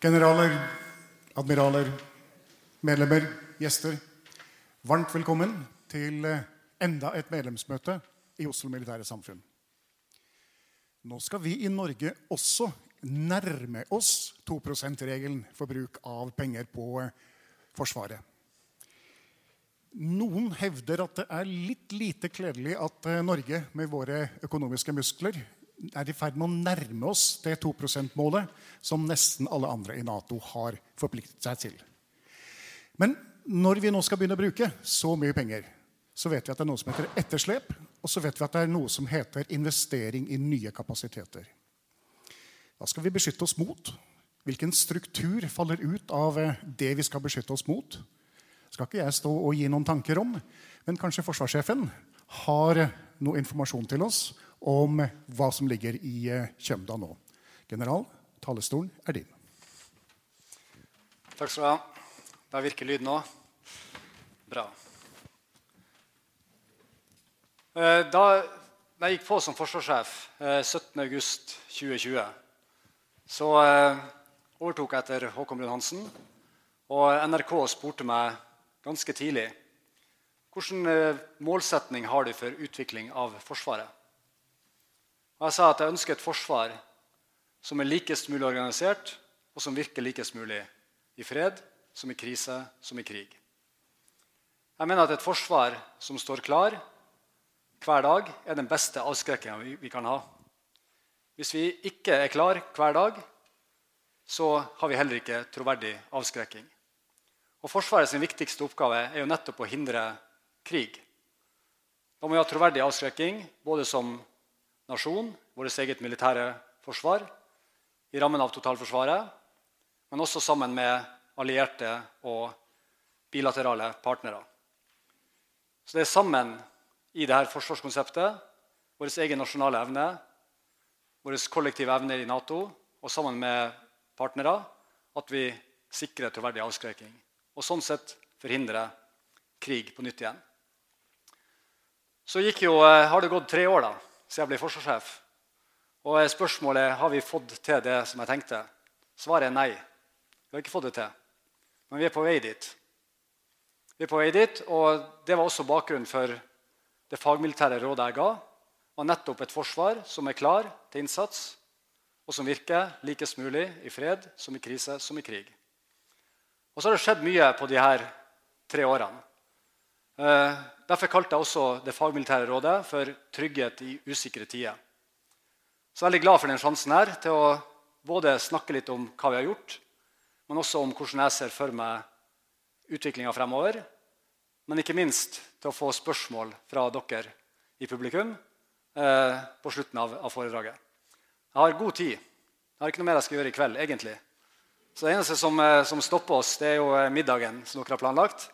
Generaler, admiraler, medlemmer, gjester. Varmt velkommen til eh, enda et medlemsmøte i Oslo Militære Samfunn. Nå skal vi i Norge også nærme oss 2 %-regelen for bruk av penger på eh, Forsvaret. Noen hevder at det er litt lite kledelig at eh, Norge med våre økonomiske muskler er i ferd med å nærme oss det 2 %-målet som nesten alle andre i Nato har forpliktet seg til. Men når vi nå skal begynne å bruke så mye penger, så vet vi at det er noe som heter etterslep, og så vet vi at det er noe som heter investering i nye kapasiteter. Hva skal vi beskytte oss mot? Hvilken struktur faller ut av eh, det vi skal beskytte oss mot? skal ikke jeg stå og gi noen tanker om, men kanskje forsvarssjefen har noe informasjon til oss om hva som ligger i eh, Kjømda nå. General, talestolen er din. Takk skal du ha. Der virker lyden nå. Bra. Eh, da jeg gikk på som forsvarssjef 17.8.2020, eh, så overtok jeg etter Håkon Brun Hansen. Og NRK spurte meg ganske tidlig hvilken målsetning har du for utvikling av Forsvaret. Og jeg sa at jeg ønsker et forsvar som er likest mulig organisert, og som virker likest mulig i fred, som i krise, som i krig. Jeg mener at et forsvar som står klar hver dag, er den beste avskrekkinga vi kan ha. Hvis vi ikke er klar hver dag, så har vi heller ikke troverdig avskrekking. Og Forsvarets viktigste oppgave er jo nettopp å hindre krig. Da må vi ha troverdig avskrekking både som nasjon, vårt eget militære forsvar, i rammen av totalforsvaret, men også sammen med allierte og bilaterale partnere. Så det er sammen i dette forsvarskonseptet, vår egen nasjonale evne, vår kollektive evne i Nato og sammen med partnere, at vi sikrer troverdig avskrekking og sånn sett forhindre krig på nytt igjen. Så jo, eh, har det gått tre år da, siden jeg ble forsvarssjef. Og spørsmålet har vi fått til det som jeg tenkte. Svaret er nei. Vi har ikke fått det til. Men vi er på vei dit. Vi er på vei dit, og Det var også bakgrunnen for det fagmilitære rådet jeg ga. Og nettopp et forsvar som er klar til innsats, og som virker likest mulig i fred som i krise som i krig. Og så har det skjedd mye på de her tre årene. Eh, derfor kalte jeg også det fagmilitære rådet for 'trygghet i usikre tider'. Så jeg er veldig glad for den sjansen her til å både snakke litt om hva vi har gjort, men også om hvordan jeg ser for meg utviklinga fremover. Men ikke minst til å få spørsmål fra dere i publikum eh, på slutten av, av foredraget. Jeg har god tid. Jeg har ikke noe mer jeg skal gjøre i kveld. egentlig. Så Det eneste som, eh, som, stopper oss, det er jo middagen som dere har planlagt.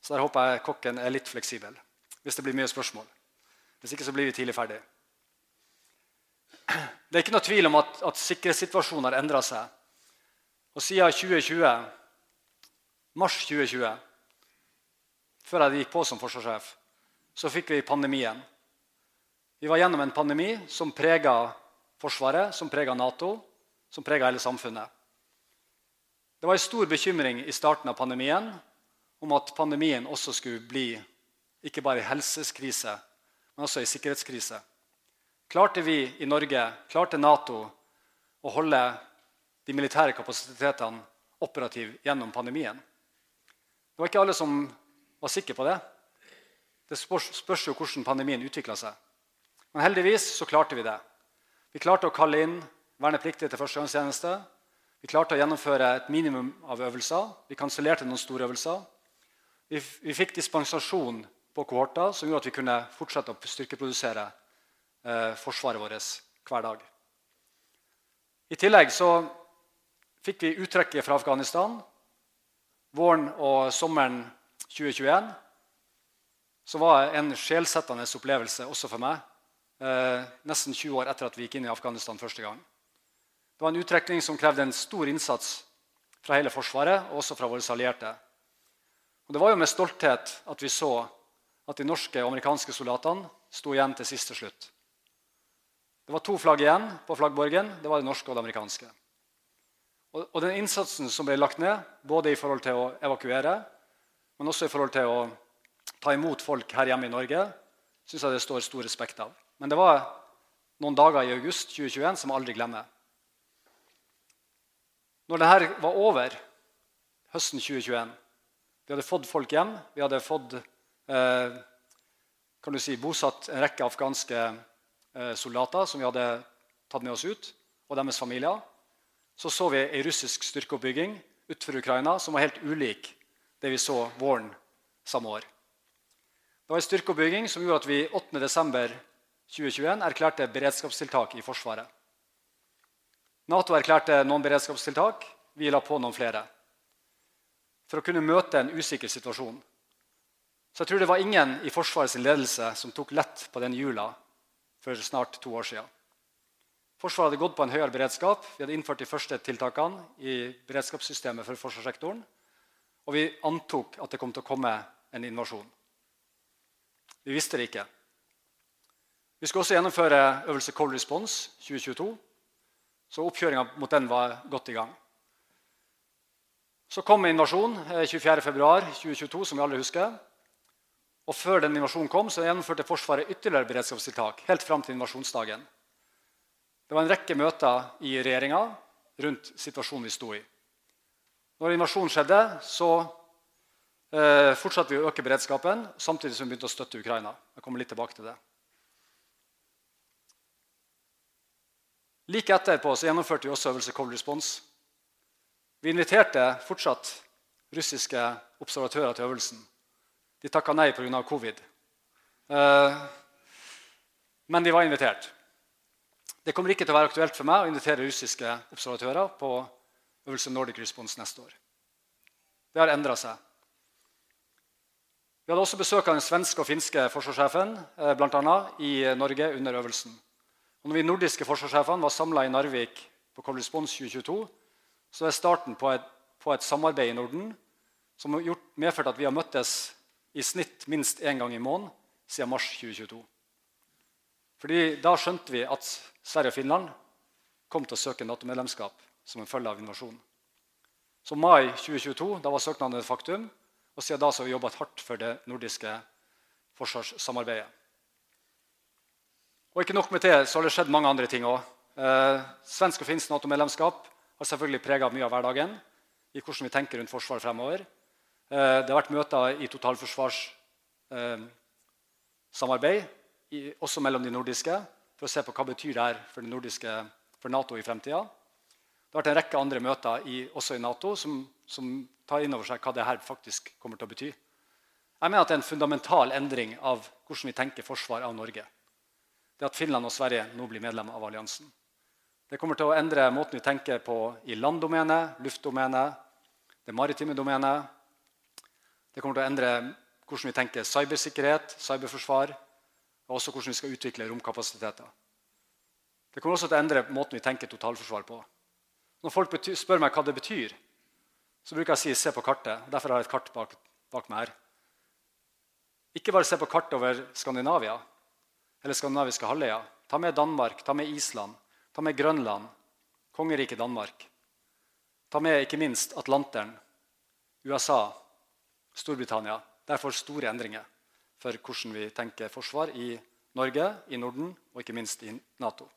Så der håper jeg kokken er litt fleksibel hvis det blir mye spørsmål. Hvis ikke så blir vi tidlig ferdig. det er ikke noe tvil om at, at sikkerhetssituasjonen har endra seg. Og siden 2020, mars 2020, før jeg gikk på som forsvarssjef, så fikk vi pandemien. Vi var gjennom en pandemi som prega Forsvaret, som prega Nato, som prega hele samfunnet. Det var en stor bekymring i starten av pandemien om at pandemien også skulle bli ikke bare en helseskrise, men også en sikkerhetskrise. Klarte vi i Norge, klarte Nato, å holde de militære kapasitetene operative gjennom pandemien? Det var ikke alle som var sikre på det. Det spørs, jo hvordan pandemien utvikla seg. Men heldigvis så klarte vi det. Vi klarte å kalle inn vernepliktige til førstegangstjeneste. Vi klarte å gjennomføre et minimum av øvelser. Vi kansellerte noen store øvelser. Vi, vi, fikk dispensasjon på kohorter som gjorde at vi kunne fortsette å styrkeprodusere eh, forsvaret vårt hver dag. I tillegg så fikk vi uttrekket fra Afghanistan våren og sommeren 2021. Som var en sjelsettende opplevelse også for meg eh, nesten 20 år etter at vi gikk inn i Afghanistan første gang. Det var en uttrekning som krevde en stor innsats fra hele Forsvaret og også fra våre allierte. Og det var jo med stolthet at vi så at de norske og amerikanske soldatene sto igjen til siste slutt. Det var to flagg igjen på flaggborgen. Det var det norske og det amerikanske. Og, og den innsatsen som ble lagt ned, både i forhold til å evakuere, men også i forhold til å ta imot folk her hjemme i Norge, syns jeg det står stor respekt av. Men det var noen dager i august 2021 som jeg aldri glemmer. Når dette var over høsten 2021 Vi hadde fått folk hjem. Vi hadde fått eh, kan du si, bosatt en rekke afghanske eh, soldater som vi hadde tatt med oss ut, og deres familier. Så så vi ei russisk styrkeoppbygging utenfor Ukraina som var helt ulik det vi så våren samme år. Det var en styrkeoppbygging som gjorde at vi 8. desember 2021 erklærte beredskapstiltak i Forsvaret. Nato erklærte noen beredskapstiltak. Vi la på noen flere. For å kunne møte en usikker situasjon. Så jeg tror det var ingen i Forsvarets ledelse som tok lett på den jula for snart to år siden. Forsvaret hadde gått på en høyere beredskap. Vi hadde innført de første tiltakene i beredskapssystemet for forsvarssektoren. Og vi antok at det kom til å komme en invasjon. Vi visste det ikke. Vi skulle også gjennomføre øvelse Cold Response 2022. Så oppkjøringa mot den var godt i gang. Så kom invasjonen 24.2.2022, eh, som vi alle husker. Og Før den invasjonen kom, så gjennomførte Forsvaret ytterligere beredskapstiltak. helt frem til invasjonsdagen. Det var en rekke møter i regjeringa rundt situasjonen vi sto i. Når invasjonen skjedde, så eh, fortsatte vi å øke beredskapen samtidig som vi begynte å støtte Ukraina. Jeg kommer litt tilbake til det. Like etterpå så gjennomførte vi også øvelse Cold Response. Vi inviterte fortsatt russiske observatører til øvelsen. De takka nei pga. covid. Eh, men de var invitert. Det kommer ikke til å være aktuelt for meg å invitere russiske observatører på øvelse Nordic Response neste år. Det har endra seg. Vi hadde også besøk av den svenske og finske forsvarssjefen eh, blant annet, i Norge under øvelsen. Og når vi nordiske forsvarssjefene var samla i Narvik på Correspons 2022, så er starten på et, på et samarbeid i Norden som har gjort, medført at vi har møttes i snitt minst én gang i måneden siden mars 2022. Fordi Da skjønte vi at Sverige og Finland kom til å søke Nato-medlemskap som en følge av invasjonen. Så mai 2022 da var søknaden et faktum, og siden da så har vi jobbet hardt for det nordiske forsvarssamarbeidet. Og ikke nok med det, så har det skjedd mange andre ting òg. Eh, svensk og finsk Nato-medlemskap har selvfølgelig prega mye av hverdagen i hvordan vi tenker rundt Forsvaret fremover. Eh, det har vært møter i totalforsvarssamarbeid, eh, også mellom de nordiske, for å se på hva det betyr det for, nordiske, for Nato i fremtida. Det har vært en rekke andre møter i, også i Nato som, som tar inn over seg hva det her faktisk kommer til å bety. Jeg mener at det er en fundamental endring av hvordan vi tenker forsvar av Norge det at Finland og Sverige nå blir medlemmer av alliansen. Det kommer til å endre måten vi tenker på i landdomenet, luftdomenet, det maritime domenet. Det kommer til å endre hvordan vi tenker cybersikkerhet, cyberforsvar, og også hvordan vi skal utvikle romkapasiteter. Det kommer også til å endre måten vi tenker totalforsvar på. Når folk spør meg hva det betyr, så bruker jeg å si 'se på kartet'. og Derfor har jeg et kart bak, bak meg her. Ikke bare se på kartet over Skandinavia eller skandinaviske halvøya. Ta med Danmark, ta med Island, ta med Grønland, kongeriket Danmark. Ta med ikke minst Atlanteren, USA, Storbritannia. Det er for store endringer for hvordan vi tenker forsvar i Norge, i Norden og ikke minst i Nato.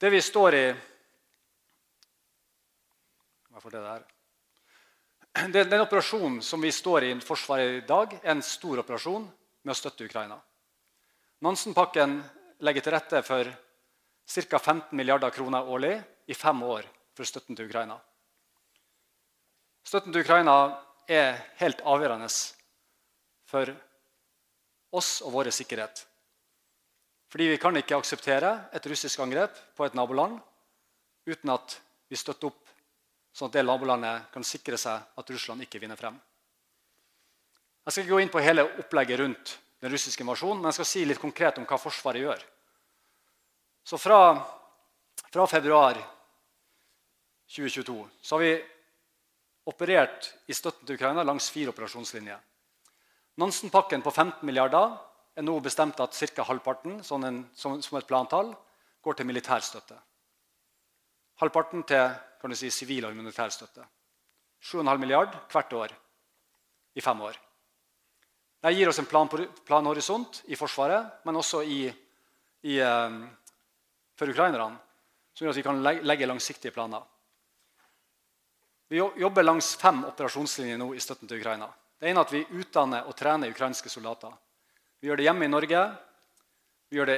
Det vi står i Hva det der? Den, den operasjonen som vi står i i Forsvaret i dag, er en stor operasjon med å støtte Ukraina. Nansen-pakken legger til rette for ca. 15 milliarder kroner årlig i fem år for støtten til Ukraina. Støtten til Ukraina er helt avgjørende for oss og vår sikkerhet. Fordi vi kan ikke akseptere et russisk angrep på et naboland uten at vi støtter opp sånn at det nabolandet kan sikre seg at Russland ikke vinner frem. Jeg skal ikke gå inn på hele opplegget rundt den russiske invasjonen, men jeg skal si litt konkret om hva Forsvaret gjør. Så fra, fra februar 2022 så har vi operert i støtten til Ukraina langs fire operasjonslinjer. Nansen-pakken på 15 milliarder er nå bestemt at ca. halvparten sånn en, som, som, et plantall, går til militær støtte. Halvparten til kan du si, sivil og humanitær støtte. 7,5 milliard hvert år i fem år. Det gir oss en plan, planhorisont i Forsvaret, men også i, i, um, for ukrainerne, som gjør at vi kan legge langsiktige planer. Vi jobber langs fem operasjonslinjer nå i støtten til Ukraina. Det ene er at vi utdanner og trener ukrainske soldater. Vi gjør det hjemme i Norge, vi gjør det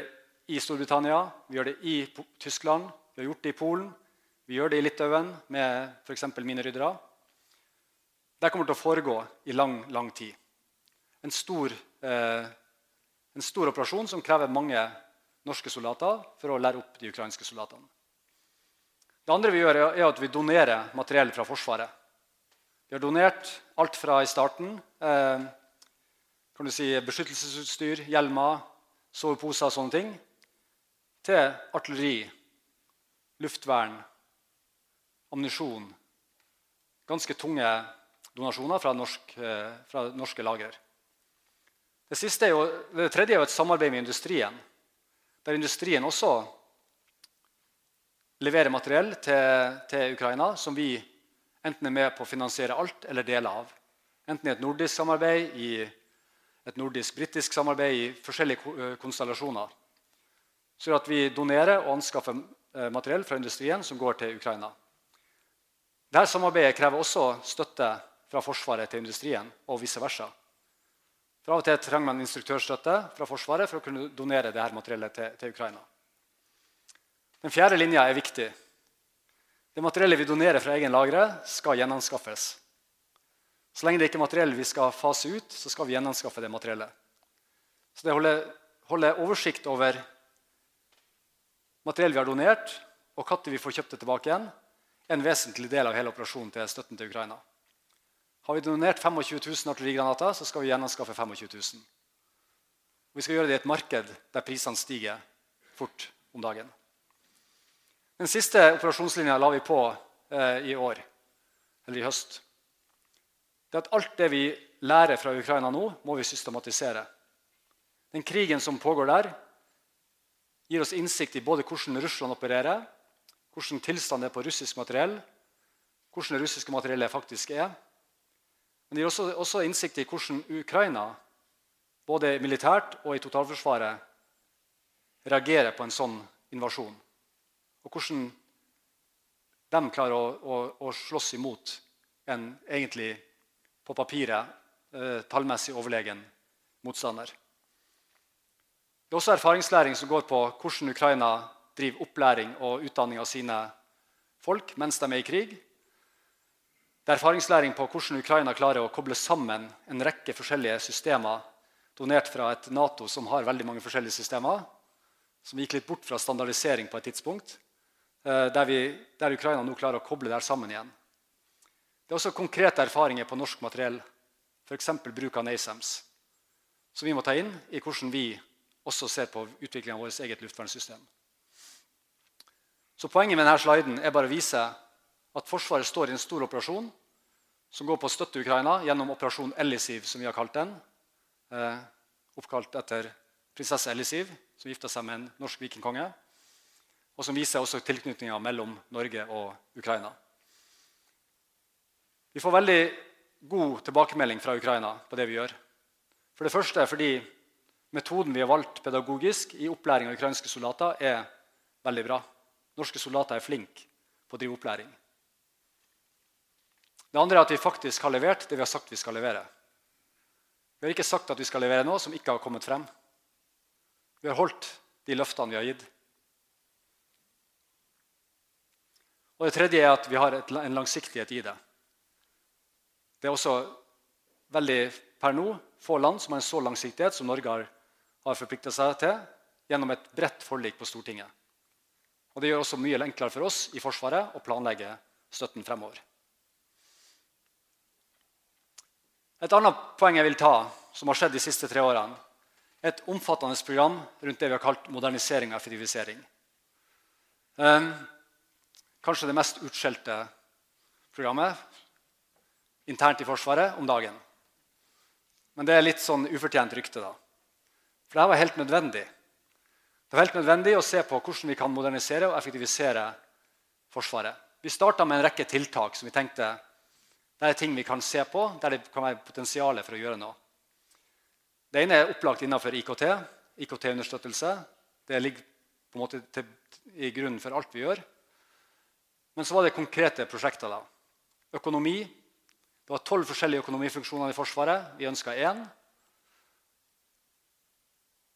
i Storbritannia, vi gjør det i Tyskland, vi har gjort det i Polen, vi gjør det i Litauen med f.eks. mineryddere. Det kommer til å foregå i lang, lang tid. En stor, eh, en stor operasjon som krever mange norske soldater for å lære opp de ukrainske soldatene. Det andre vi gjør, er at vi donerer materiell fra Forsvaret. Vi har donert alt fra i starten eh, kan du si, beskyttelsesutstyr, hjelmer, soveposer og sånne ting, til artilleri, luftvern, ammunisjon Ganske tunge donasjoner fra, norsk, eh, fra norske lagre. Det, jo, det, tredje er jo et samarbeid med industrien, der industrien også leverer materiell til, til Ukraina som vi enten er med på å finansiere alt eller deler av. Enten i et nordisk samarbeid, i et nordisk-britisk samarbeid i forskjellige eh, konstellasjoner. Så at vi donerer og anskaffer eh, materiell fra industrien som går til Ukraina. Dette samarbeidet krever også støtte fra Forsvaret til industrien, og vice versa. For Av og til trenger man instruktørstøtte fra Forsvaret for å kunne donere dette materiellet til, til Ukraina. Den fjerde linja er viktig. Det materiellet vi donerer fra egen lagre, skal gjenanskaffes. Så lenge det ikke er materiell vi skal fase ut, så skal vi gjenanskaffe det materiellet. Så det holder, holde, holde, oversikt over materiell vi har donert, og når vi får kjøpt det tilbake igjen, er en vesentlig del av hele operasjonen til støtten til Ukraina. Har vi donert 25 000 artillerigranater, så skal vi gjenanskaffe 25 000. Vi skal gjøre det i et marked der prisene stiger fort om dagen. Den siste operasjonslinja la vi på eh, i år, eller i høst det at alt det vi lærer fra Ukraina nå, må vi systematisere. Den krigen som pågår der, gir oss innsikt i både hvordan Russland opererer, hvordan tilstanden er på russisk materiell, hvordan det russiske materiellet faktisk er. Men det gir også, også innsikt i hvordan Ukraina, både militært og i totalforsvaret, reagerer på en sånn invasjon. Og hvordan de klarer å, å, å slåss imot en egentlig på papiret eh, tallmessig overlegen motstander. Det er også erfaringslæring som går på hvordan Ukraina driver opplæring og utdanning av sine folk mens de er i krig. Det er erfaringslæring på hvordan Ukraina klarer å koble sammen en rekke forskjellige systemer donert fra et Nato som har veldig mange forskjellige systemer, som gikk litt bort fra standardisering på et tidspunkt, eh, der, vi, der Ukraina nå klarer å koble det sammen igjen. Det er også konkrete erfaringer på norsk materiell, f.eks. bruk av NASAMS, som vi må ta inn i hvordan vi også ser på utviklingen av vårt eget luftvernsystem. Så Poenget med denne sliden er bare å vise at Forsvaret står i en stor operasjon som går på å støtte Ukraina gjennom operasjon Ellisiv, som vi har kalt den. Eh, oppkalt etter prinsesse Ellisiv, som gifta seg med en norsk vikingkonge. Og som viser også tilknytninga mellom Norge og Ukraina. Vi får veldig god tilbakemelding fra Ukraina på det vi gjør. For det første fordi metoden vi har valgt pedagogisk i opplæring av ukrainske soldater, er veldig bra. Norske soldater er flinke på å drive opplæring. Det andre er at vi faktisk har levert det vi har sagt vi skal levere. Vi har ikke sagt at vi skal levere noe som ikke har kommet frem. Vi har holdt de løftene vi har gitt. Og Det tredje er at vi har en langsiktighet i det. Det er også veldig per nå få land som har en så langsiktighet som Norge har, har forplikta seg til gjennom et bredt forlik på Stortinget. Og Det gjør også mye enklere for oss i Forsvaret å planlegge støtten fremover. Et annet poeng jeg vil ta, som har skjedd de siste tre årene, er et omfattende program rundt det vi har kalt modernisering og effektivisering. Um, kanskje det mest utskjelte programmet internt i Forsvaret om dagen. Men det er litt sånn ufortjent rykte. da. For det var helt nødvendig. Det var helt nødvendig å se på hvordan vi kan modernisere og effektivisere Forsvaret. Vi starta med en rekke tiltak som vi tenkte det er ting vi kan se på der det kan være potensial for å gjøre noe. Det ene er opplagt innenfor IKT. IKT-understøttelse. Det ligger på en måte til, i grunnen for alt vi gjør. Men så var det konkrete prosjekter. da. Økonomi. Det var tolv forskjellige økonomifunksjoner i Forsvaret. Vi ønska én.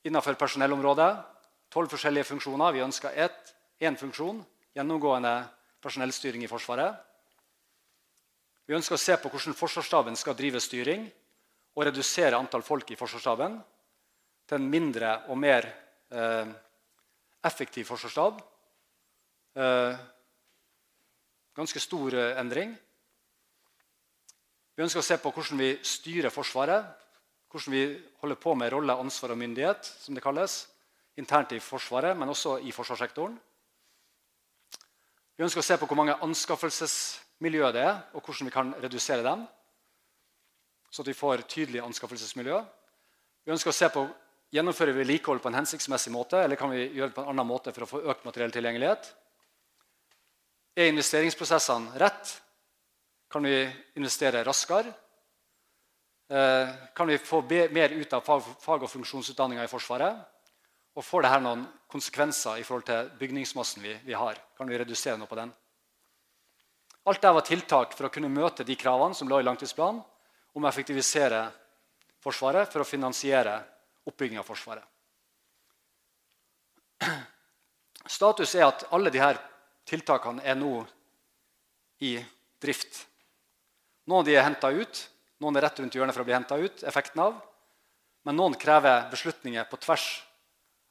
Innenfor personellområdet tolv forskjellige funksjoner. Vi ønska én funksjon. Gjennomgående personellstyring i Forsvaret. Vi ønsker å se på hvordan Forsvarsstaben skal drive styring og redusere antall folk i Forsvarsstaben til en mindre og mer eh, effektiv forsvarsstab. Eh, ganske stor eh, endring. Vi ønsker å se på hvordan vi styrer Forsvaret. Hvordan vi holder på med rolle, ansvar og myndighet, som det kalles. Internt i Forsvaret, men også i forsvarssektoren. Vi ønsker å se på hvor mange anskaffelses miljø det er, og hvordan vi kan redusere dem. Så at vi får tydelig anskaffelsesmiljø. Vi ønsker å se på gjennomfører vi vedlikehold på en hensiktsmessig måte, eller kan vi gjøre det på en annen måte for å få økt materiell tilgjengelighet. Er investeringsprosessene rett? Kan vi investere raskere? Eh, kan vi få mer ut av fag- og funksjonsutdanninga i Forsvaret? Og får dette noen konsekvenser i forhold til bygningsmassen vi har? Kan vi redusere noe på den? Alt det var tiltak for å kunne møte de kravene som lå i langtidsplanen om å effektivisere Forsvaret for å finansiere oppbygging av Forsvaret. Status er at alle disse tiltakene er nå i drift. Noen av de er henta ut, noen er rett rundt hjørnet for å bli henta ut. effekten av, Men noen krever beslutninger på tvers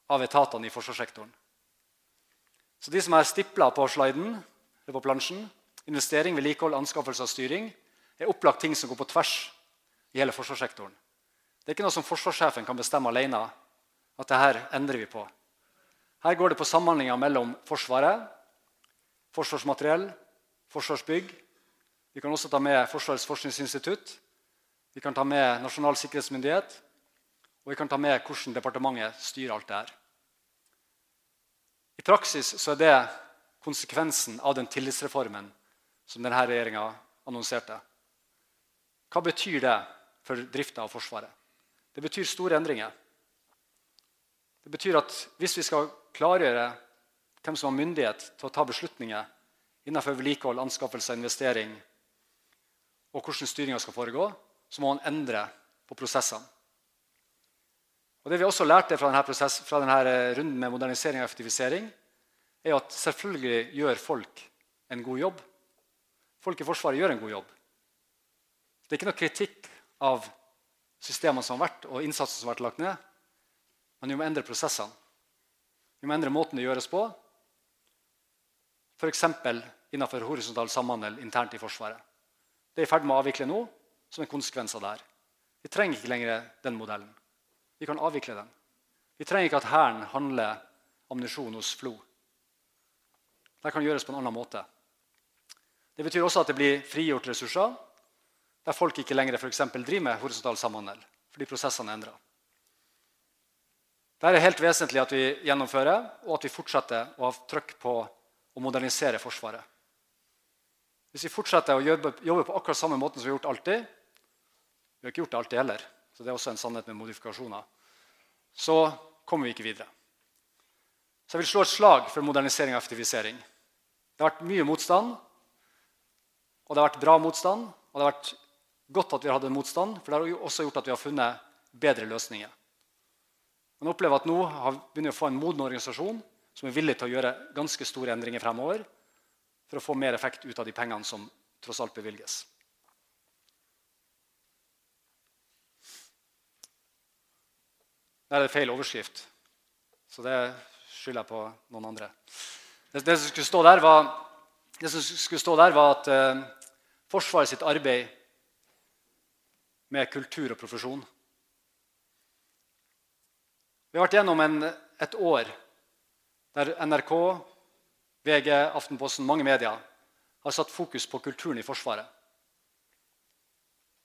av etatene i forsvarssektoren. Så De som er stipla på sliden, eller på plansjen, investering, vedlikehold, anskaffelse og styring er opplagt ting som går på tvers i hele forsvarssektoren. Det er ikke noe som forsvarssjefen kan bestemme alene. at det her endrer vi på. Her går det på samhandlinga mellom Forsvaret, Forsvarsmateriell, Forsvarsbygg. Vi kan også ta med Forsvarets forskningsinstitutt. Vi kan ta med Nasjonal sikkerhetsmyndighet. Og vi kan ta med hvordan departementet styrer alt det her. I praksis så er det konsekvensen av den tillitsreformen som denne regjeringa annonserte. Hva betyr det for drifta av Forsvaret? Det betyr store endringer. Det betyr at hvis vi skal klargjøre hvem som har myndighet til å ta beslutninger innenfor vedlikehold, anskaffelse, og investering og hvordan styringa skal foregå, så må man endre på prosessene. Og Det vi også lærte fra denne, prosess, fra denne runden med modernisering og effektivisering, er at selvfølgelig gjør folk en god jobb. Folk i Forsvaret gjør en god jobb. Det er ikke noe kritikk av systemene som har vært, og innsatsen som har vært lagt ned. Men vi må endre prosessene. Vi må endre måten det gjøres på. F.eks. innenfor horisontal samhandel internt i Forsvaret. Det er i ferd med å avvikle nå som en konsekvens av det her. Vi trenger ikke lenger den modellen. Vi kan avvikle den. Vi trenger ikke at Hæren handler ammunisjon hos FLO. Det kan gjøres på en annen måte. Det betyr også at det blir frigjort ressurser der folk ikke lenger for driver med horisontal samhandel fordi prosessene er endra. Det er helt vesentlig at vi gjennomfører og at vi fortsetter å ha trykk på å modernisere Forsvaret. Hvis vi fortsetter å jobbe, jobbe på akkurat samme måten som vi har gjort alltid Vi har ikke gjort det alltid heller, så det er også en sannhet med modifikasjoner. Så kommer vi ikke videre. Så jeg vil slå et slag for modernisering og effektivisering. Det har vært mye motstand, og det har vært bra motstand. Og det har vært godt at vi har hatt en motstand, for det har også gjort at vi har funnet bedre løsninger. Man opplever at nå har vi å få en moden organisasjon som er villig til å gjøre ganske store endringer fremover for å få mer effekt ut av de pengene som tross alt bevilges. Der er det feil overskrift, så det skylder jeg på noen andre. Det, det, som, skulle stå der var, det som skulle stå der, var at eh, Forsvaret sitt arbeid med kultur og profesjon. Vi har vært gjennom en, et år der NRK, VG, Aftenposten, mange medier har satt fokus på kulturen i Forsvaret.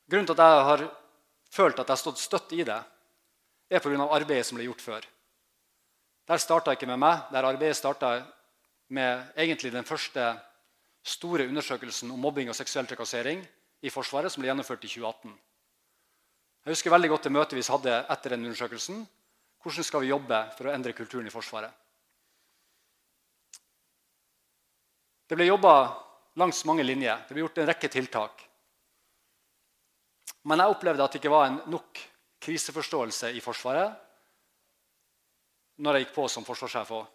Grunnen til at jeg har følt at jeg har stått støtt i det, er pga. arbeidet som ble gjort før. Der starta ikke med meg. Der arbeidet starta med egentlig den første store undersøkelsen om mobbing og seksuell trakassering i Forsvaret, som ble gjennomført i 2018. Jeg husker veldig godt det møtet vi hadde etter den undersøkelsen. Hvordan skal vi jobbe for å endre kulturen i Forsvaret? Det ble jobba langs mange linjer. Det ble gjort en rekke tiltak. Men jeg opplevde at det ikke var en nok kriseforståelse i Forsvaret når jeg gikk på som forsvarssjef òg.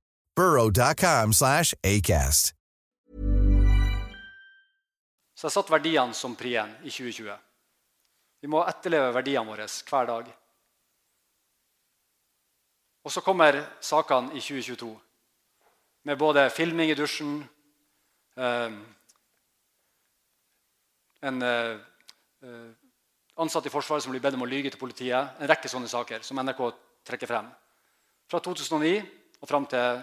burrow.com slash acast. Så jeg satt verdiene som pri i 2020. Vi må etterleve verdiene våre hver dag. Og så kommer sakene i 2022 med både filming i dusjen eh, En eh, ansatt i Forsvaret som blir bedt om å lyge til politiet. En rekke sånne saker som NRK trekker frem. Fra 2009 og fram til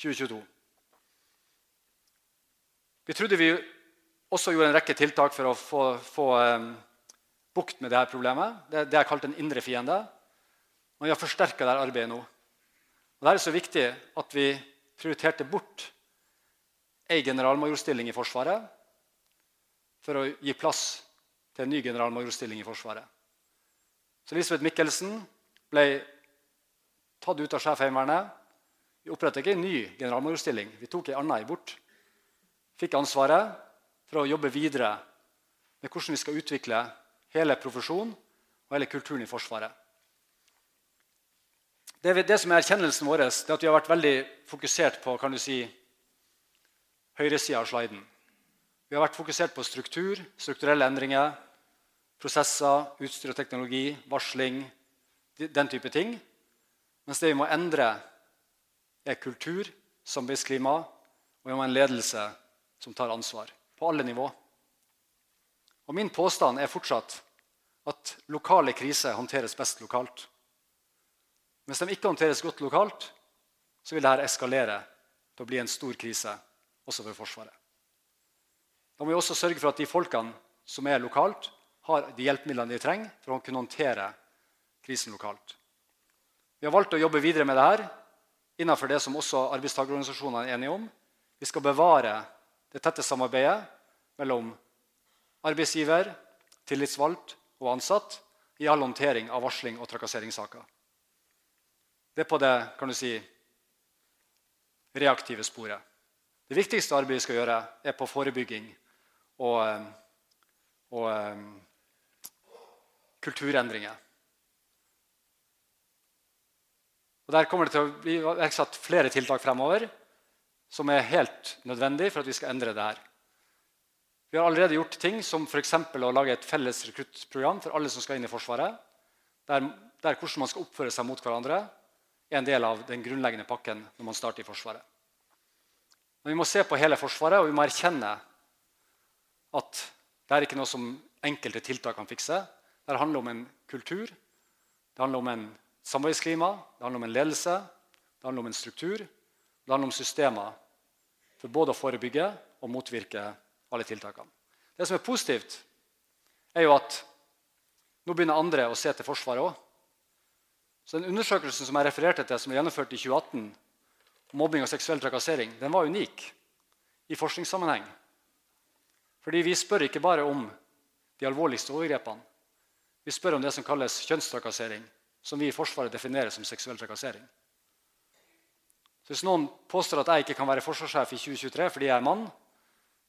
2022. Vi trodde vi også gjorde en rekke tiltak for å få, få um, bukt med dette problemet. Det, det er kalt en indre fiende. Men vi har forsterka dette arbeidet nå. Og det er så viktig at vi prioriterte bort ei generalmajorstilling i Forsvaret for å gi plass til en ny generalmajorstilling i Forsvaret. Så Elisabeth Mikkelsen ble tatt ut av Sjefheimevernet vi opprettet ikke en ny generalmajorstilling. Vi tok en annen bort. Fikk ansvaret for å jobbe videre med hvordan vi skal utvikle hele profesjonen og hele kulturen i Forsvaret. Det, det som er Erkjennelsen vår er at vi har vært veldig fokusert på kan du si, høyresida av sliden. Vi har vært fokusert på struktur, strukturelle endringer, prosesser, utstyr og teknologi, varsling, den type ting. Mens det vi må endre er kultur, samarbeidsklima og vi må ha en ledelse som tar ansvar. På alle nivå. Og Min påstand er fortsatt at lokale kriser håndteres best lokalt. Hvis de ikke håndteres godt lokalt, så vil dette eskalere til å bli en stor krise også for Forsvaret. Da må vi også sørge for at de folkene som er lokalt, har de hjelpemidlene de trenger for å kunne håndtere krisen lokalt. Vi har valgt å jobbe videre med dette innenfor det som også arbeidstakerorganisasjonene er enige om. Vi skal bevare det tette samarbeidet mellom arbeidsgiver, tillitsvalgt og ansatt i all håndtering av varsling og trakasseringssaker. Det er på det kan du si, reaktive sporet. Det viktigste arbeidet vi skal gjøre, er på forebygging og, eh, og um, kulturendringer. Og Der kommer det til å bli iverksatt flere tiltak fremover som er helt nødvendig for at vi skal endre det her. Vi har allerede gjort ting som f.eks. å lage et felles rekruttprogram for alle som skal inn i Forsvaret, der, der hvordan man skal oppføre seg mot hverandre, er en del av den grunnleggende pakken når man starter i Forsvaret. Men vi må se på hele Forsvaret, og vi må erkjenne at det er ikke noe som enkelte tiltak kan fikse. Det handler om en kultur, det handler om en samarbeidsklima, det handler om en ledelse, det handler om en struktur, det handler om systemer for både å forebygge og motvirke alle tiltakene. Det som er positivt, er jo at nå begynner andre å se til Forsvaret òg. Så den undersøkelsen som jeg refererte til, som er gjennomført i 2018, mobbing og seksuell trakassering, den var unik i forskningssammenheng. Fordi vi spør ikke bare om de alvorligste overgrepene. Vi spør om det som kalles kjønnstrakassering, som vi i Forsvaret definerer som seksuell trakassering. Så Hvis noen påstår at jeg ikke kan være forsvarssjef i 2023 fordi jeg er mann,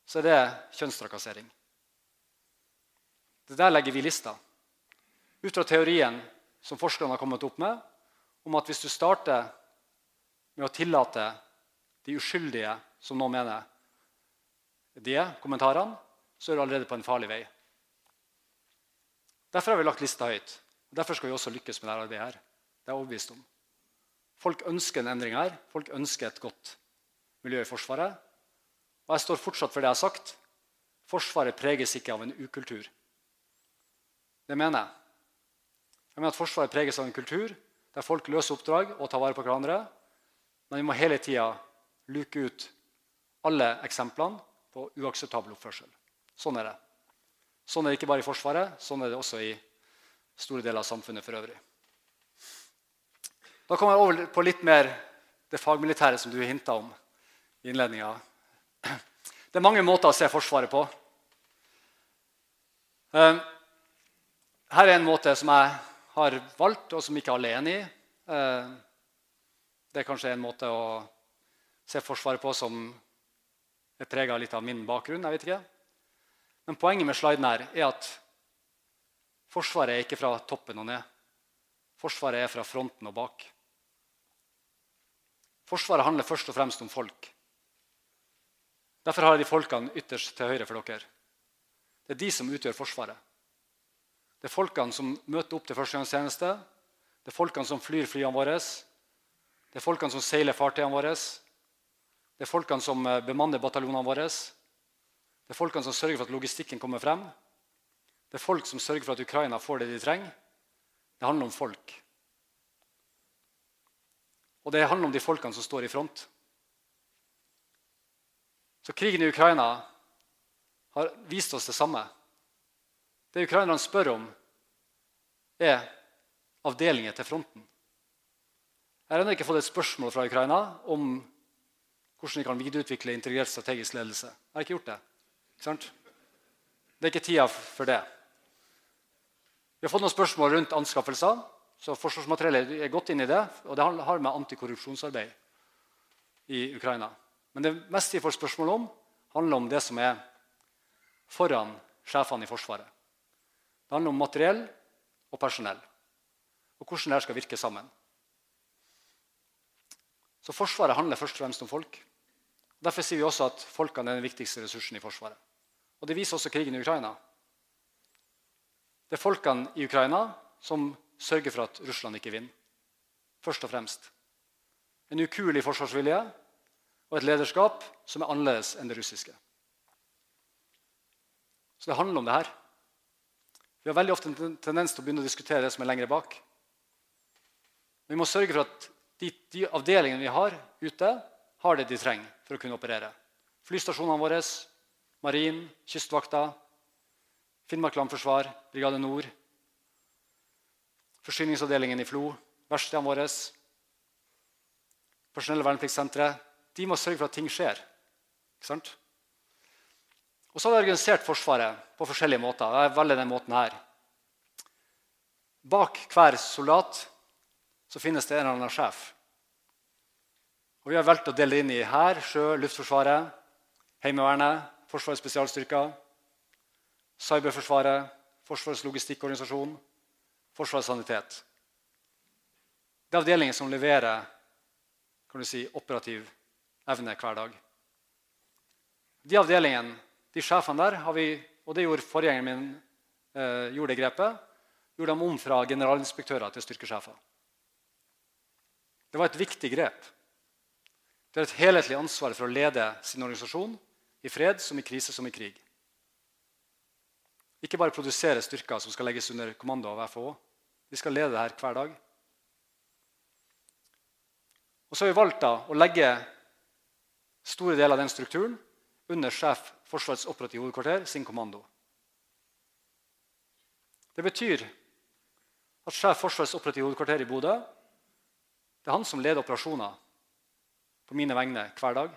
så er det kjønnstrakassering. Det der legger vi lista. Ut fra teorien som forskerne har kommet opp med, om at hvis du starter med å tillate de uskyldige, som noen mener, de kommentarene, så er du allerede på en farlig vei. Derfor har vi lagt lista høyt. Derfor skal vi også lykkes med dette arbeidet. her. Det er jeg overbevist om. Folk ønsker en endring her. Folk ønsker et godt miljø i Forsvaret. Og jeg står fortsatt for det jeg har sagt. Forsvaret preges ikke av en ukultur. Det mener jeg. Jeg mener at Forsvaret preges av en kultur der folk løser oppdrag og tar vare på hverandre. Men vi må hele tida luke ut alle eksemplene på uakseptabel oppførsel. Sånn er det. Sånn er det ikke bare i Forsvaret, sånn er det også i store deler av samfunnet for øvrig. Da kommer jeg over på litt mer det fagmilitære som du hinta om i innledninga. Det er mange måter å se Forsvaret på. Eh, her er en måte som jeg har valgt, og som ikke alle er enig i. Eh, det er kanskje en måte å se Forsvaret på som er prega litt av min bakgrunn. jeg vet ikke. Men poenget med sliden her er at Forsvaret er ikke fra toppen og ned. Forsvaret er fra fronten og bak. Forsvaret handler først og fremst om folk. Derfor har jeg de folkene ytterst til høyre for dere. Det er de som utgjør Forsvaret. Det er folkene som møter opp til førstegangstjeneste. Det er folkene som flyr flyene våre. Det er folkene som seiler fartøyene våre. Det er folkene som bemanner bataljonene våre. Det er folkene som sørger for at logistikken kommer frem. Det er folk som sørger for at Ukraina får det de trenger. Det handler om folk. Og det handler om de folkene som står i front. Så krigen i Ukraina har vist oss det samme. Det ukrainerne spør om, er avdelinger til fronten. Jeg har ennå ikke fått et spørsmål fra Ukraina om hvordan de kan videreutvikle integrert strategisk ledelse. Jeg har ikke gjort det. Det er ikke tida for det. Vi har fått noen spørsmål rundt anskaffelser. så Forsvarsmateriellet er godt inn i det. Og det har med antikorrupsjonsarbeid i Ukraina. Men det meste vi får spørsmål om, handler om det som er foran sjefene i Forsvaret. Det handler om materiell og personell. Og hvordan det skal virke sammen. Så Forsvaret handler først og fremst om folk. Derfor sier vi også at folkene er den viktigste ressursen i Forsvaret. Og Det viser også krigen i Ukraina. Det er folkene i Ukraina som sørger for at Russland ikke vinner. Først og fremst. En ukuelig forsvarsvilje og et lederskap som er annerledes enn det russiske. Så det handler om det her. Vi har veldig ofte en tendens til å begynne å diskutere det som er lengre bak. Vi må sørge for at de, de avdelingene vi har ute, har det de trenger for å kunne operere. Flystasjonene våre, Marin, Kystvakta, Finnmark landforsvar, Brigade Nord. forsyningsavdelingen i FLO, verkstedene våre, personell- og vernepliktssenteret De må sørge for at ting skjer. Ikke sant? Og så har vi organisert Forsvaret på forskjellige måter. Jeg velger denne måten her. Bak hver soldat så finnes det en eller annen sjef. Og Vi har valgt å dele inn i hær, sjø, Luftforsvaret, Heimevernet, Forsvarets spesialstyrker, Cyberforsvaret, Forsvarets logistikkorganisasjon, Forsvarets sanitet. Det er avdelinger som leverer si, operativ evne hver dag. De avdelingene, de sjefene der, har vi, og det gjorde forgjengeren min eh, gjorde det grepet, gjorde dem om fra generalinspektører til styrkesjefer. Det var et viktig grep. Det er et helhetlig ansvar for å lede sin organisasjon i fred som i krise som i krig. Ikke bare produsere styrker som skal legges under kommando av FHO. Vi skal lede dette hver dag. Og så har vi valgt da å legge store deler av den strukturen under sjef Forsvarets operative hovedkvarter sin kommando. Det betyr at sjef Forsvarets operative hovedkvarter i Bodø det er han som leder operasjoner på mine vegne hver dag.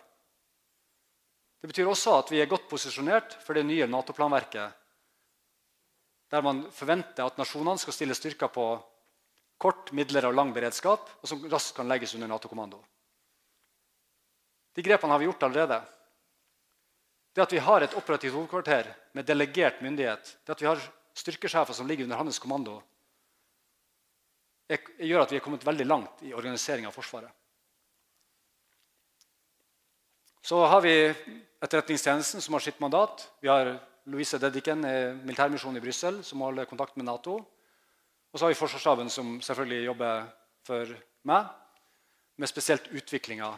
Det betyr også at vi er godt posisjonert for det nye Nato-planverket, der man forventer at nasjonene skal stille styrker på kort, midler og lang beredskap, og som raskt kan legges under Nato-kommando. De grepene har vi gjort allerede. Det at vi har et operativt hovedkvarter med delegert myndighet, det at vi har styrkesjefer som ligger under hans kommando, gjør at vi er kommet veldig langt i organisering av Forsvaret. Så har vi Etterretningstjenesten, som har sitt mandat. Vi har Louise Dedichen i militærmisjonen i Brussel, som holder kontakt med Nato. Og så har vi Forsvarsstaben, som selvfølgelig jobber for meg, med spesielt utviklinga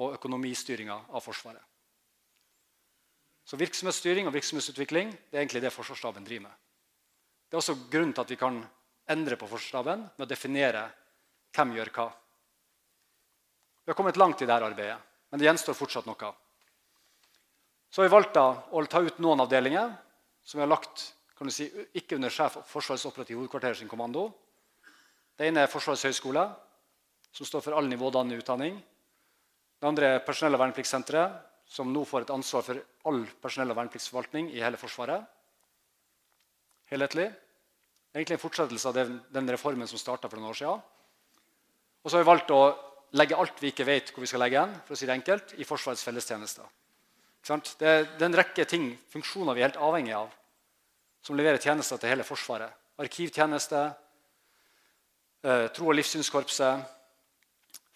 og økonomistyringa av Forsvaret. Så Virksomhetsstyring og virksomhetsutvikling det er egentlig det Forsvarsstaben driver med. Det er også grunnen til at vi kan endre på Forsvarsstaben med å definere hvem gjør hva. Vi har kommet langt i dette arbeidet, men det gjenstår fortsatt noe. Så har vi valgt å ta ut noen avdelinger som vi har lagt kan du si, ikke under sjef Forsvarets operative hovedkvarter sin kommando. Det ene er Forsvarets høgskole, som står for all nivådannende utdanning. Det andre er Personell- og vernepliktssenteret, som nå får et ansvar for all personell- og vernepliktsforvaltning i hele Forsvaret. Helhetlig. Egentlig en fortsettelse av den, den reformen som starta for noen år siden. Og så har vi valgt å legge alt vi ikke vet hvor vi skal legge den, for å si det enkelt, i Forsvarets fellestjenester. Det er, en rekke ting, funksjoner vi er helt avhengig av, som leverer tjenester til hele Forsvaret. Arkivtjeneste, eh, tro- og livssynskorpset,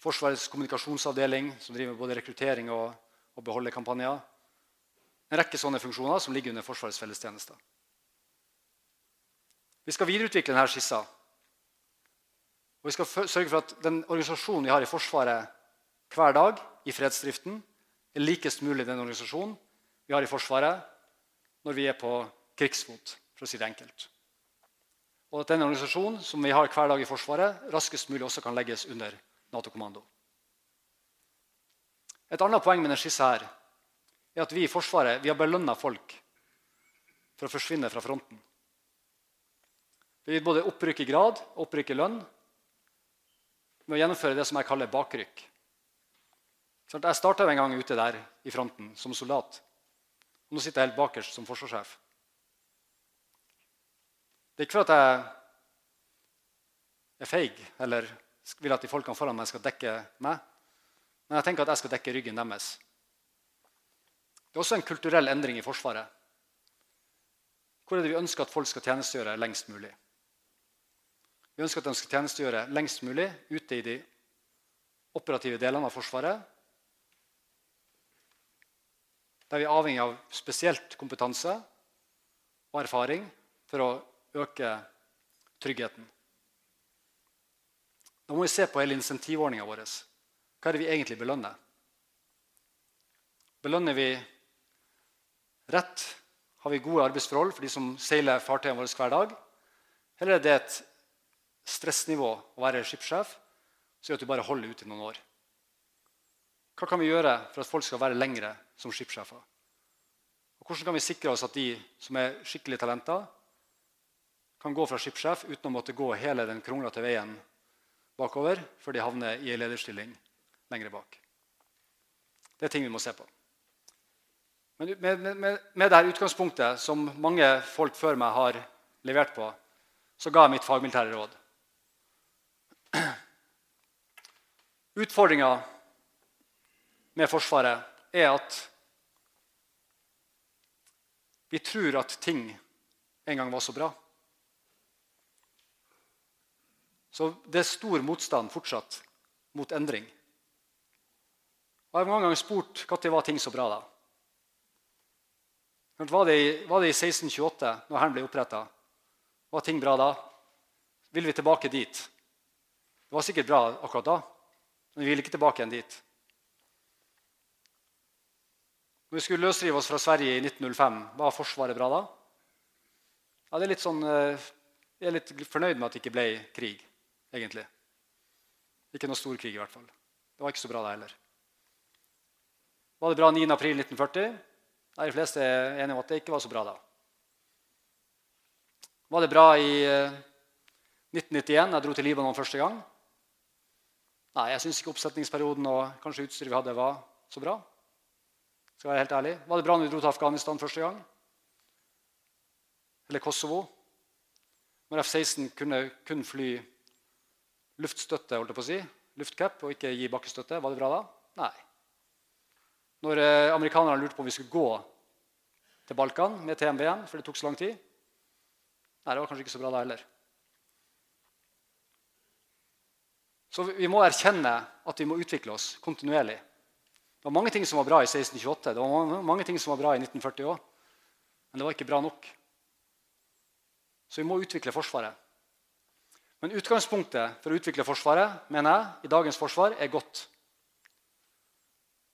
Forsvarets kommunikasjonsavdeling, som driver med både rekruttering og, og beholderkampanjer. En rekke sånne funksjoner som ligger under Forsvarets fellestjenester. Vi skal videreutvikle denne skissa. Og vi skal sørge for at den organisasjonen vi har i Forsvaret hver dag i fredsdriften, er likest mulig den organisasjonen vi har i Forsvaret når vi er på krigsfot, for å si det enkelt. Og at den organisasjonen som vi har hver dag i Forsvaret, raskest mulig også kan legges under Nato-kommando. Et annet poeng med denne skissa her er at vi i Forsvaret vi har belønna folk for å forsvinne fra fronten. Vi gitt både opprykk i grad og opprykk i lønn med å gjennomføre det som jeg kaller bakrykk. Jeg starta en gang ute der i fronten som soldat. Og nå sitter jeg helt bakerst som forsvarssjef. Det er ikke for at jeg er feig eller vil at de folkene foran meg skal dekke meg. Men jeg tenker at jeg skal dekke ryggen deres. Det er også en kulturell endring i Forsvaret. Hvor er det vi ønsker at folk skal tjenestegjøre lengst mulig? Vi ønsker at de skal tjenestegjøre lengst mulig ute i de operative delene av Forsvaret. Der vi er avhengig av spesielt kompetanse og erfaring for å øke tryggheten. Da må vi se på hele insentivordninga vår. Hva er det vi egentlig belønner? Belønner vi rett? Har vi gode arbeidsforhold for de som seiler fartøyene våre hver dag? Eller er det et stressnivå å være skipssjef som gjør at du bare holder ut i noen år? Hva kan vi gjøre for at folk skal være lengre som skipssjefer? Og hvordan kan vi sikre oss at de som er skikkelige talenter, kan gå fra skipssjef uten å måtte gå hele den kronglete veien bakover før de havner i en lederstilling lengre bak. Det er ting vi må se på. Men med, med, med dette utgangspunktet som mange folk før meg har levert på, så ga jeg mitt fagmilitære råd. Utfordringa med Forsvaret er at vi tror at ting en gang var så bra. Så det er stor motstand fortsatt mot endring. Og Jeg har mange ganger spurt når var ting så bra da. Var det, i, var det i 1628, når Hæren ble oppretta? Var ting bra da? Vil vi tilbake dit? Det var sikkert bra akkurat da, men vi vil ikke tilbake igjen dit. Når vi skulle løsrive oss fra Sverige i 1905, var Forsvaret bra da? Ja, det er litt sånn, eh, Jeg er litt fornøyd med at det ikke ble krig, egentlig. Ikke noe stor krig, i hvert fall. Det var ikke så bra, det heller. Var det bra 9.4.1940? Nei, De fleste er enige om at det ikke var så bra da. Var det bra i 1991, eh, jeg dro til Libanon første gang? Nei, jeg syns ikke oppsetningsperioden og kanskje utstyret vi hadde, var så bra. Skal jeg være helt ærlig. Var det bra når vi dro til Afghanistan første gang? Eller Kosovo? Når F-16 kunne kun fly luftstøtte, holdt jeg på å si, luftcap, og ikke gi bakkestøtte, var det bra da? Nei. Når eh, amerikanerne lurte på om vi skulle gå til Balkan med TMB-en, for det tok så lang tid Nei, det var kanskje ikke så bra da heller. Så vi må erkjenne at vi må utvikle oss kontinuerlig. Det var mange ting som var bra i 1628, det var mange ting som var bra i 1940 òg. Men det var ikke bra nok. Så vi må utvikle Forsvaret. Men utgangspunktet for å utvikle Forsvaret mener jeg, i dagens forsvar er godt.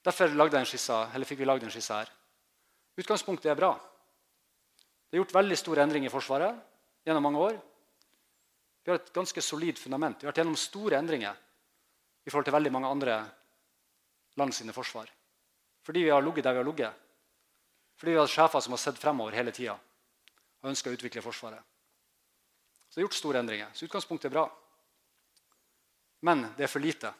Derfor skissa, fikk vi lagd en skisse her. Utgangspunktet er bra. Det er gjort veldig store endringer i Forsvaret gjennom mange år. Vi har et ganske solid fundament. Vi har vært gjennom store endringer i forhold til veldig mange andre land sine forsvar. Fordi vi har ligget der vi har ligget. Fordi vi har sjefer som har sett fremover hele tida og ønska å utvikle Forsvaret. Så det er gjort store endringer. Så utgangspunktet er bra. Men det er for lite.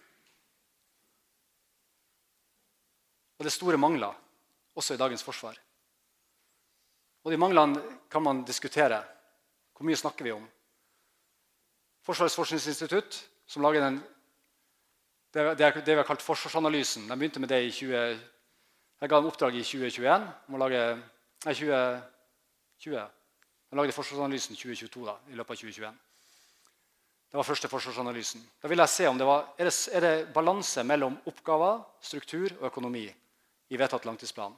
Og det er store mangler også i dagens forsvar. Og de manglene kan man diskutere. Hvor mye snakker vi om? Forsvarets forskningsinstitutt, som lager den, det, det, vi har kalt forsvarsanalysen De begynte med det i 20, Jeg ga dem oppdrag i 2021 om å lage Nei, 2020. De lagde forsvarsanalysen 2022 da, i løpet av 2021. Det var første forsvarsanalysen. Da ville jeg se om det var, er det, er det balanse mellom oppgaver, struktur og økonomi i vedtatt langtidsplan.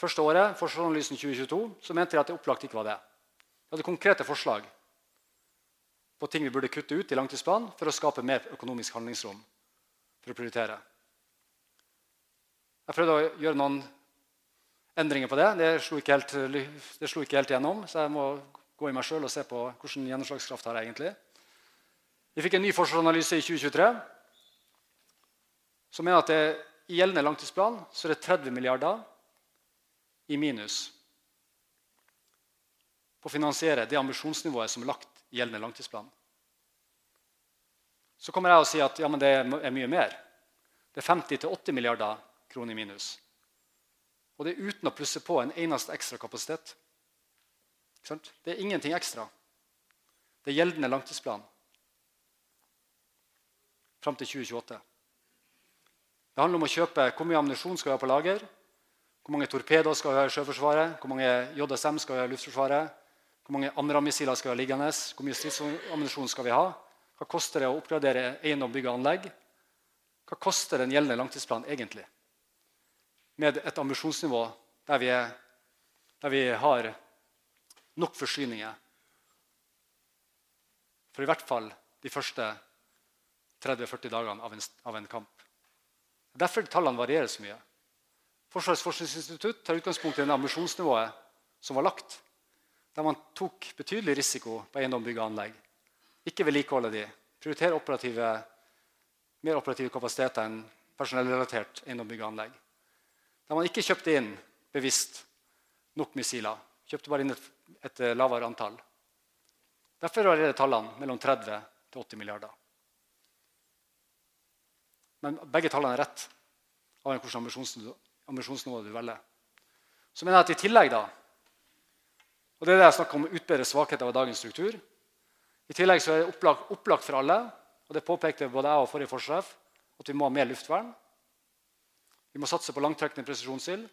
Første året, Forsvarsanalysen 2022, så mente jeg at det opplagt ikke var det. Jeg hadde konkrete forslag på ting vi burde kutte ut i langtidsplanen for å skape mer økonomisk handlingsrom for å prioritere. Jeg prøvde å gjøre noen endringer på det. Det slo ikke helt, slo ikke helt gjennom, så jeg må gå i meg sjøl og se på hvilken gjennomslagskraft har jeg egentlig. Vi fikk en ny forsvarsanalyse i 2023 som mener at det i gjeldende langtidsplan så er det 30 milliarder i minus på å finansiere det ambisjonsnivået som er lagt gjeldende langtidsplan. Så kommer jeg og sier at ja, det er mye mer. Det er 50-80 milliarder kroner i minus. Og det er uten å plusse på en eneste ekstra kapasitet. Det er ingenting ekstra. Det er gjeldende langtidsplan fram til 2028. Det handler om å kjøpe hvor mye ammunisjon skal vi ha på lager, hvor mange torpedoer skal vi ha i Sjøforsvaret, hvor mange JSM skal vi ha i Luftforsvaret, hvor mange andre missiler skal vi ha liggende, hvor mye stridsammunisjon skal vi ha, hva koster det å oppgradere eiendom, bygg og anlegg, hva koster den gjeldende langtidsplanen egentlig? Med et ambisjonsnivå der vi, er, der vi har nok forsyninger for i hvert fall de første 30-40 dagene av en, av en kamp. Derfor tallene varierer så mye. Forsvarets forskningsinstitutt tar utgangspunkt i det ambisjonsnivået som var lagt, der man tok betydelig risiko på eiendom, bygg og anlegg. Ikke vedlikeholde de. Prioritere operative, mer operative kapasiteter enn personellrelatert eiendom, bygg og anlegg. Der man ikke kjøpte inn bevisst nok missiler Kjøpte bare inn et, et eh, lavere antall. Derfor varierer tallene mellom 30 til 80 milliarder. Men begge tallene er rett, av hvilket ambisjonsnivå du velger. Så mener jeg at i tillegg da, og det er det jeg snakker om utbedre svakheter av dagens struktur, i tillegg så er det opplagt, opplagt for alle, og det påpekte både jeg og forrige forsjef, at vi må ha mer luftvern. Vi må satse på langtrekkende presisjonsild.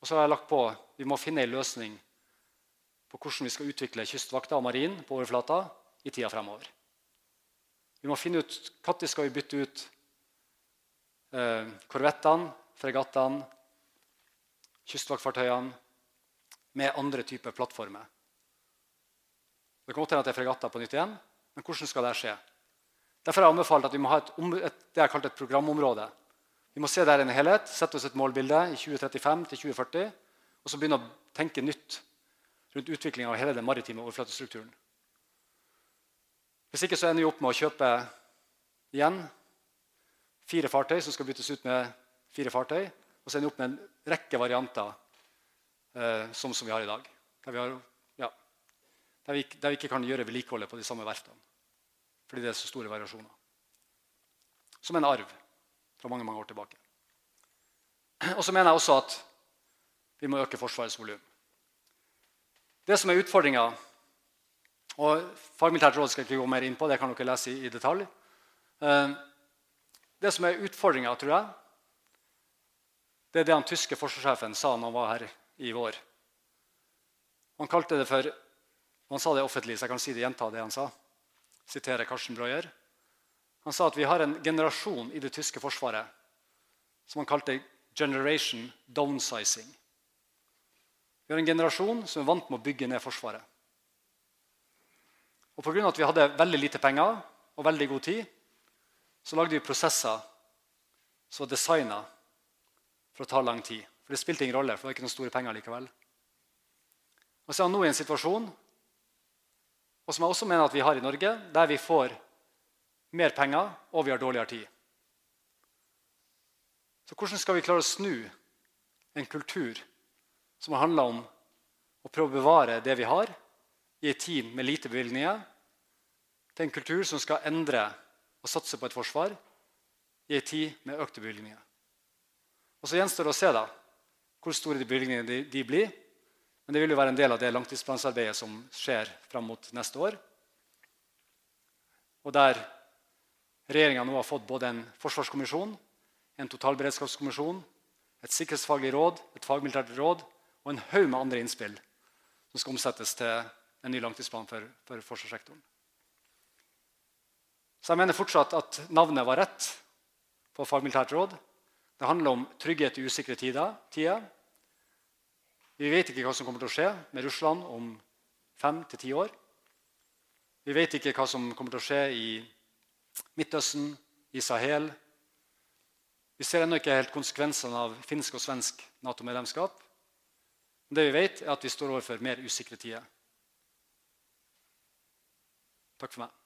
Og så har jeg lagt på vi må finne en løsning på hvordan vi skal utvikle kystvakta og marin på overflata i tida fremover. Vi må finne ut når skal bytte ut eh, korvettene, fregattene, kystvaktfartøyene med andre typer plattformer. Det kan godt hende at det er fregatter på nytt igjen, men hvordan skal det skje? Derfor har jeg anbefalt at vi må ha et, et, det jeg et programområde. Vi må se det i en helhet, sette oss et målbilde i 2035 til 2040, og så begynne å tenke nytt rundt utviklinga av hele den maritime overflatestrukturen. Hvis ikke så ender vi opp med å kjøpe igjen fire fartøy som skal byttes ut med fire fartøy, og så ender vi opp med en rekke varianter eh, som, som vi har i dag. Der vi har der vi, der vi ikke kan gjøre vedlikeholdet på de samme verftene. Fordi det er så store variasjoner. Som en arv fra mange mange år tilbake. Og så mener jeg også at vi må øke Forsvarets volum. Det som er utfordringa og Fagmilitært råd skal jeg ikke gå mer inn på, det kan dere lese i, i detalj. Eh, det som er utfordringa, tror jeg, det er det han tyske forsvarssjefen sa når han var her i vår. Han kalte det for han sa det offentlig, så jeg kan si det, gjenta det han sa. Sitere Karsten Breuer. Han sa at vi har en generasjon i det tyske forsvaret som han kalte 'generation downsizing'. Vi har en generasjon som er vant med å bygge ned Forsvaret. Og Pga. at vi hadde veldig lite penger og veldig god tid, så lagde vi prosesser som var designa for å ta lang tid. For det spilte ingen rolle, for det var ikke noen store penger likevel. Og så er han nå i en situasjon og som jeg også mener at vi har i Norge, der vi får mer penger og vi har dårligere tid. Så hvordan skal vi klare å snu en kultur som handler om å prøve å bevare det vi har, i en tid med lite bevilgninger, til en kultur som skal endre og satse på et forsvar i en tid med økte bevilgninger? Og Så gjenstår det å se da, hvor store de bevilgningene de, blir. Men det vil jo være en del av det langtidsplansarbeidet som skjer fram mot neste år. Og der regjeringa nå har fått både en forsvarskommisjon, en totalberedskapskommisjon, et sikkerhetsfaglig råd, et fagmilitært råd og en haug med andre innspill som skal omsettes til en ny langtidsplan for, for forsvarssektoren. Så jeg mener fortsatt at navnet var rett på fagmilitært råd. Det handler om trygghet i usikre tider. Vi vet ikke hva som kommer til å skje med Russland om fem til ti år. Vi vet ikke hva som kommer til å skje i Midtøsten, i Sahel. Vi ser ennå ikke helt konsekvensene av finsk og svensk Nato-medlemskap. Men det vi vet, er at vi står overfor mer usikre tider. Takk for meg.